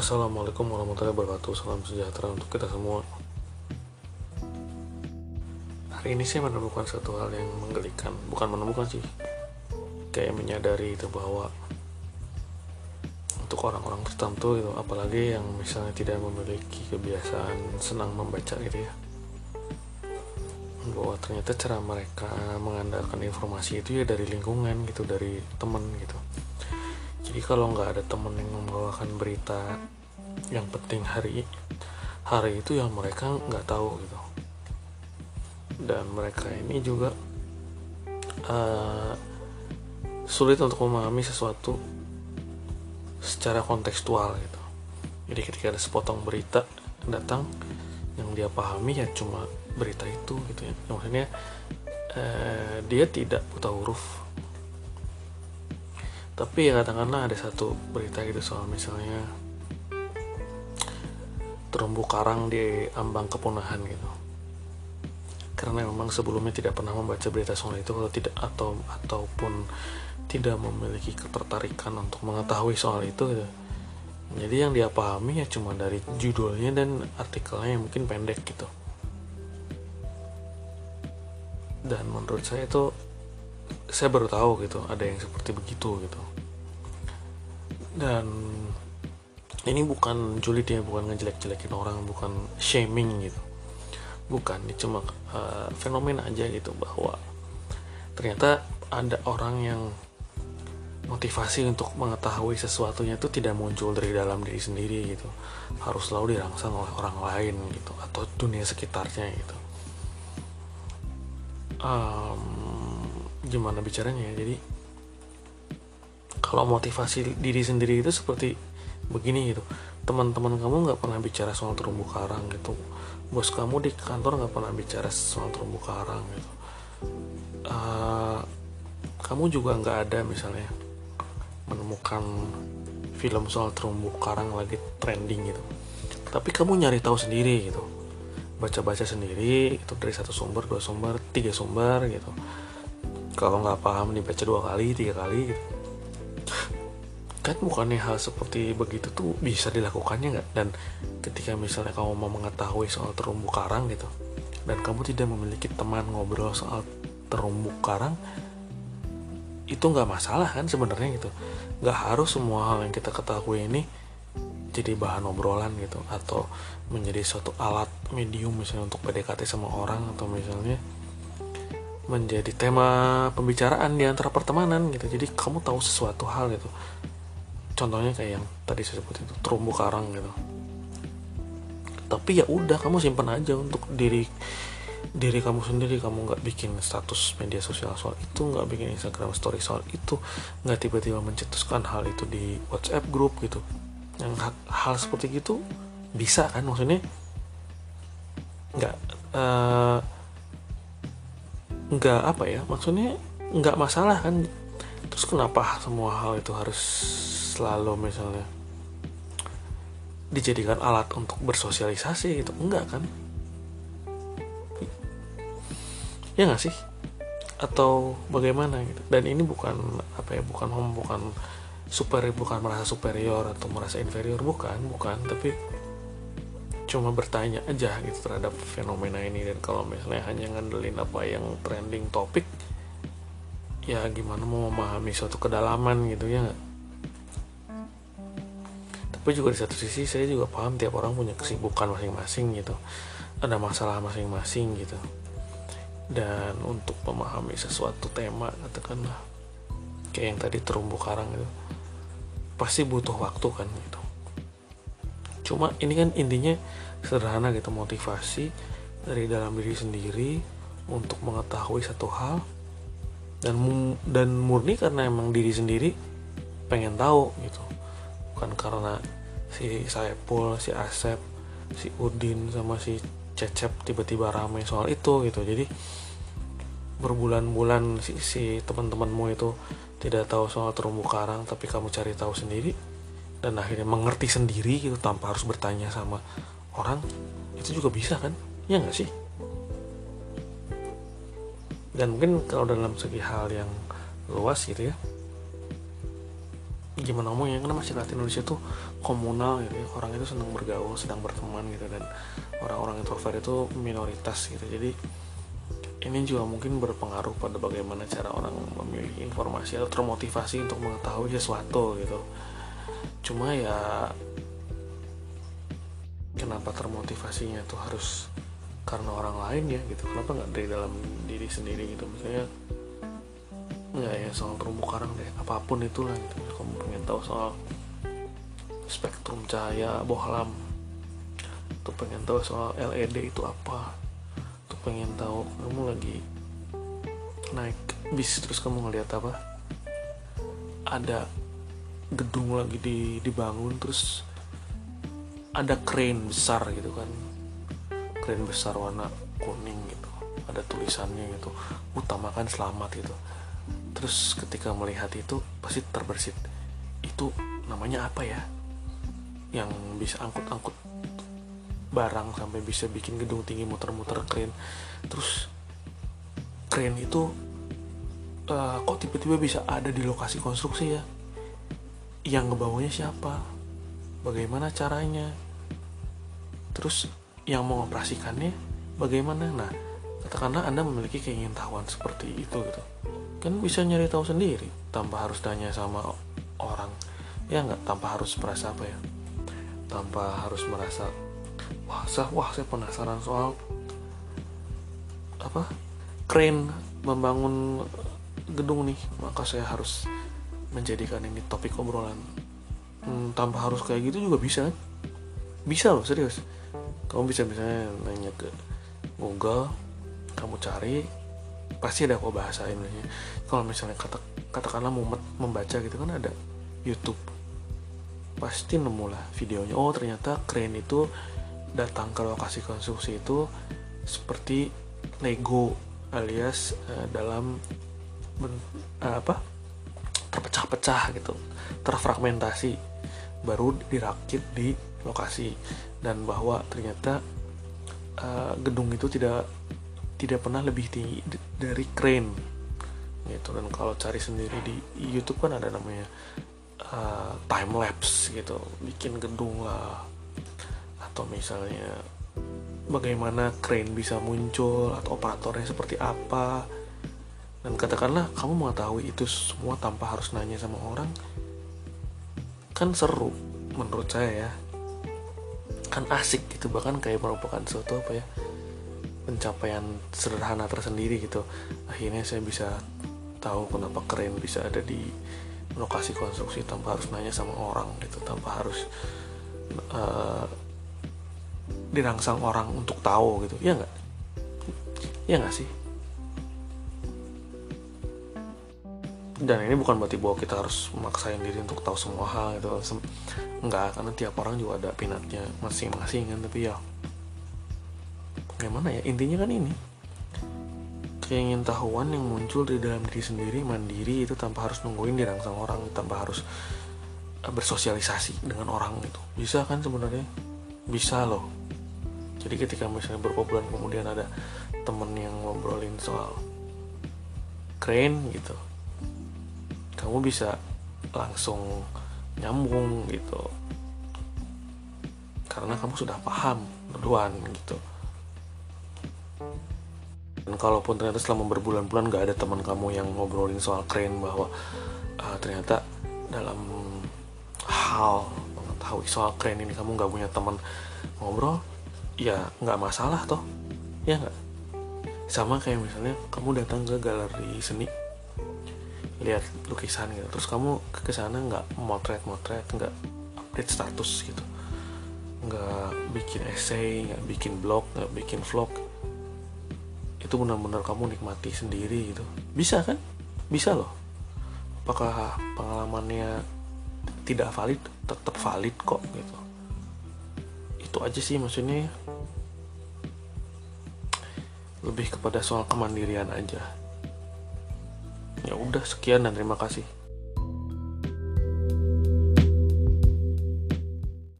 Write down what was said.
Assalamualaikum warahmatullahi wabarakatuh. Salam sejahtera untuk kita semua. Hari ini saya menemukan satu hal yang menggelikan. Bukan menemukan sih. Kayak menyadari itu bahwa Untuk orang-orang tertentu itu Apalagi yang misalnya tidak memiliki kebiasaan Senang membaca gitu ya. Bahwa ternyata cara mereka mengandalkan informasi itu ya dari lingkungan gitu dari temen gitu. Jadi kalau nggak ada temen yang membawakan berita yang penting hari hari itu yang mereka nggak tahu gitu. Dan mereka ini juga uh, sulit untuk memahami sesuatu secara kontekstual gitu. Jadi ketika ada sepotong berita datang yang dia pahami ya cuma berita itu gitu ya. Maksudnya uh, dia tidak buta huruf. Tapi ya katakanlah ada satu berita gitu soal misalnya terumbu karang di ambang kepunahan gitu. Karena memang sebelumnya tidak pernah membaca berita soal itu kalau tidak atau ataupun tidak memiliki ketertarikan untuk mengetahui soal itu gitu. jadi yang dia pahami ya cuma dari judulnya dan artikelnya yang mungkin pendek gitu. Dan menurut saya itu saya baru tahu gitu ada yang seperti begitu gitu. Dan ini bukan julid ya bukan ngejelek-jelekin orang bukan shaming gitu. Bukan ini cuma uh, fenomena aja gitu bahwa ternyata ada orang yang motivasi untuk mengetahui sesuatunya itu tidak muncul dari dalam diri sendiri gitu. Harus selalu dirangsang oleh orang lain gitu atau dunia sekitarnya gitu. Um, gimana bicaranya ya? Jadi kalau motivasi diri sendiri itu seperti begini gitu. Teman-teman kamu nggak pernah bicara soal terumbu karang gitu. Bos kamu di kantor nggak pernah bicara soal terumbu karang gitu. Uh, kamu juga nggak ada misalnya menemukan film soal terumbu karang lagi trending gitu. Tapi kamu nyari tahu sendiri gitu. Baca-baca sendiri itu dari satu sumber dua sumber tiga sumber gitu. Kalau nggak paham dibaca dua kali tiga kali gitu kan bukannya hal seperti begitu tuh bisa dilakukannya nggak? Dan ketika misalnya kamu mau mengetahui soal terumbu karang gitu dan kamu tidak memiliki teman ngobrol soal terumbu karang itu nggak masalah kan sebenarnya gitu. Nggak harus semua hal yang kita ketahui ini jadi bahan obrolan gitu atau menjadi suatu alat medium misalnya untuk PDKT sama orang atau misalnya menjadi tema pembicaraan di antara pertemanan gitu. Jadi kamu tahu sesuatu hal gitu contohnya kayak yang tadi saya sebut itu terumbu karang gitu. Tapi ya udah kamu simpan aja untuk diri diri kamu sendiri. Kamu nggak bikin status media sosial soal itu nggak bikin Instagram story soal itu nggak tiba-tiba mencetuskan hal itu di WhatsApp grup gitu. Yang hal seperti gitu bisa kan? Maksudnya nggak uh, apa ya? Maksudnya nggak masalah kan terus kenapa semua hal itu harus selalu misalnya dijadikan alat untuk bersosialisasi gitu? Enggak kan? Ya nggak sih? Atau bagaimana gitu? Dan ini bukan apa ya bukan bukan super bukan merasa superior atau merasa inferior bukan bukan. Tapi cuma bertanya aja gitu terhadap fenomena ini. Dan kalau misalnya hanya ngandelin apa yang trending topik ya gimana mau memahami suatu kedalaman gitu ya gak? tapi juga di satu sisi saya juga paham tiap orang punya kesibukan masing-masing gitu. Ada masalah masing-masing gitu. Dan untuk memahami sesuatu tema katakanlah kayak yang tadi terumbu karang gitu pasti butuh waktu kan gitu. Cuma ini kan intinya sederhana gitu motivasi dari dalam diri sendiri untuk mengetahui satu hal dan dan murni karena emang diri sendiri pengen tahu gitu. Bukan karena si Saipul, si Asep, si Udin sama si Cecep tiba-tiba ramai soal itu gitu. Jadi berbulan-bulan si, si teman-temanmu itu tidak tahu soal terumbu karang tapi kamu cari tahu sendiri dan akhirnya mengerti sendiri gitu tanpa harus bertanya sama orang itu juga bisa kan? Ya nggak sih dan mungkin kalau dalam segi hal yang luas gitu ya gimana ngomongnya karena masyarakat Indonesia tuh komunal gitu ya. Orang itu senang bergaul sedang berteman gitu dan orang-orang introvert itu minoritas gitu. Jadi ini juga mungkin berpengaruh pada bagaimana cara orang memilih informasi atau termotivasi untuk mengetahui sesuatu gitu. Cuma ya kenapa termotivasinya tuh harus karena orang lain ya gitu. Kenapa nggak dari dalam diri sendiri gitu? Misalnya nggak ya soal terumbu karang deh. Apa pun itulah gitu. Kamu pengen tahu soal spektrum cahaya bohlam tuh pengen tahu soal LED itu apa tuh pengen tahu kamu lagi naik bis terus kamu ngeliat apa ada gedung lagi di dibangun terus ada crane besar gitu kan crane besar warna kuning gitu. Ada tulisannya gitu. Utamakan selamat gitu. Terus ketika melihat itu pasti terbersit. Itu namanya apa ya? Yang bisa angkut-angkut barang sampai bisa bikin gedung tinggi muter-muter keren terus keren itu uh, kok tiba-tiba bisa ada di lokasi konstruksi ya? Yang ngebawanya siapa? Bagaimana caranya? Terus yang mengoperasikannya bagaimana? Nah katakanlah anda memiliki keingintahuan seperti itu gitu. Kan bisa nyari tahu sendiri tanpa harus tanya sama orang. Ya nggak? Tanpa harus merasa apa ya? Tanpa harus merasa wah saya wah saya penasaran soal apa keren membangun gedung nih maka saya harus menjadikan ini topik obrolan. Hmm, tanpa harus kayak gitu juga bisa kan? Bisa loh serius kamu bisa misalnya nanya ke Google kamu cari pasti ada kok bahasa Indonesia. Kalau misalnya kata katakanlah mau membaca gitu kan ada YouTube. Pasti nemu lah videonya. Oh ternyata keren itu datang ke lokasi konstruksi itu seperti Lego alias uh, dalam ben, uh, apa? terpecah-pecah gitu. Terfragmentasi. Baru dirakit di lokasi dan bahwa ternyata uh, gedung itu tidak tidak pernah lebih tinggi dari crane gitu. Dan kalau cari sendiri di YouTube kan ada namanya uh, time lapse gitu. Bikin gedung lah. Atau misalnya bagaimana crane bisa muncul atau operatornya seperti apa. Dan katakanlah kamu mengetahui itu semua tanpa harus nanya sama orang kan seru menurut saya ya kan asik gitu bahkan kayak merupakan suatu apa ya pencapaian sederhana tersendiri gitu. Akhirnya saya bisa tahu kenapa keren bisa ada di lokasi konstruksi tanpa harus nanya sama orang gitu tanpa harus uh, dirangsang orang untuk tahu gitu. Ya nggak? Ya nggak sih dan ini bukan berarti bahwa kita harus memaksain diri untuk tahu semua hal gitu. Enggak karena tiap orang juga ada pinatnya masing-masing kan tapi ya gimana ya intinya kan ini. Keingintahuan yang muncul di dalam diri sendiri mandiri itu tanpa harus nungguin dirangsang orang tanpa harus eh, bersosialisasi dengan orang itu bisa kan sebenarnya? Bisa loh. Jadi ketika misalnya bulan kemudian ada temen yang ngobrolin soal crane gitu kamu bisa langsung nyambung gitu. Karena kamu sudah paham duluan gitu. Dan kalaupun ternyata selama berbulan-bulan gak ada teman kamu yang ngobrolin soal keren bahwa uh, ternyata dalam hal mengetahui soal keren ini kamu gak punya teman ngobrol ya nggak masalah toh. Ya nggak? Sama kayak misalnya kamu datang ke galeri seni lihat lukisan gitu. Terus kamu ke sana nggak motret motret nggak update status gitu. Nggak bikin essay nggak bikin blog nggak bikin vlog. Itu benar-benar kamu nikmati sendiri gitu. Bisa kan? Bisa loh. Apakah pengalamannya tidak valid? Tetap valid kok gitu. Itu aja sih maksudnya. Lebih kepada soal kemandirian aja ya udah sekian dan terima kasih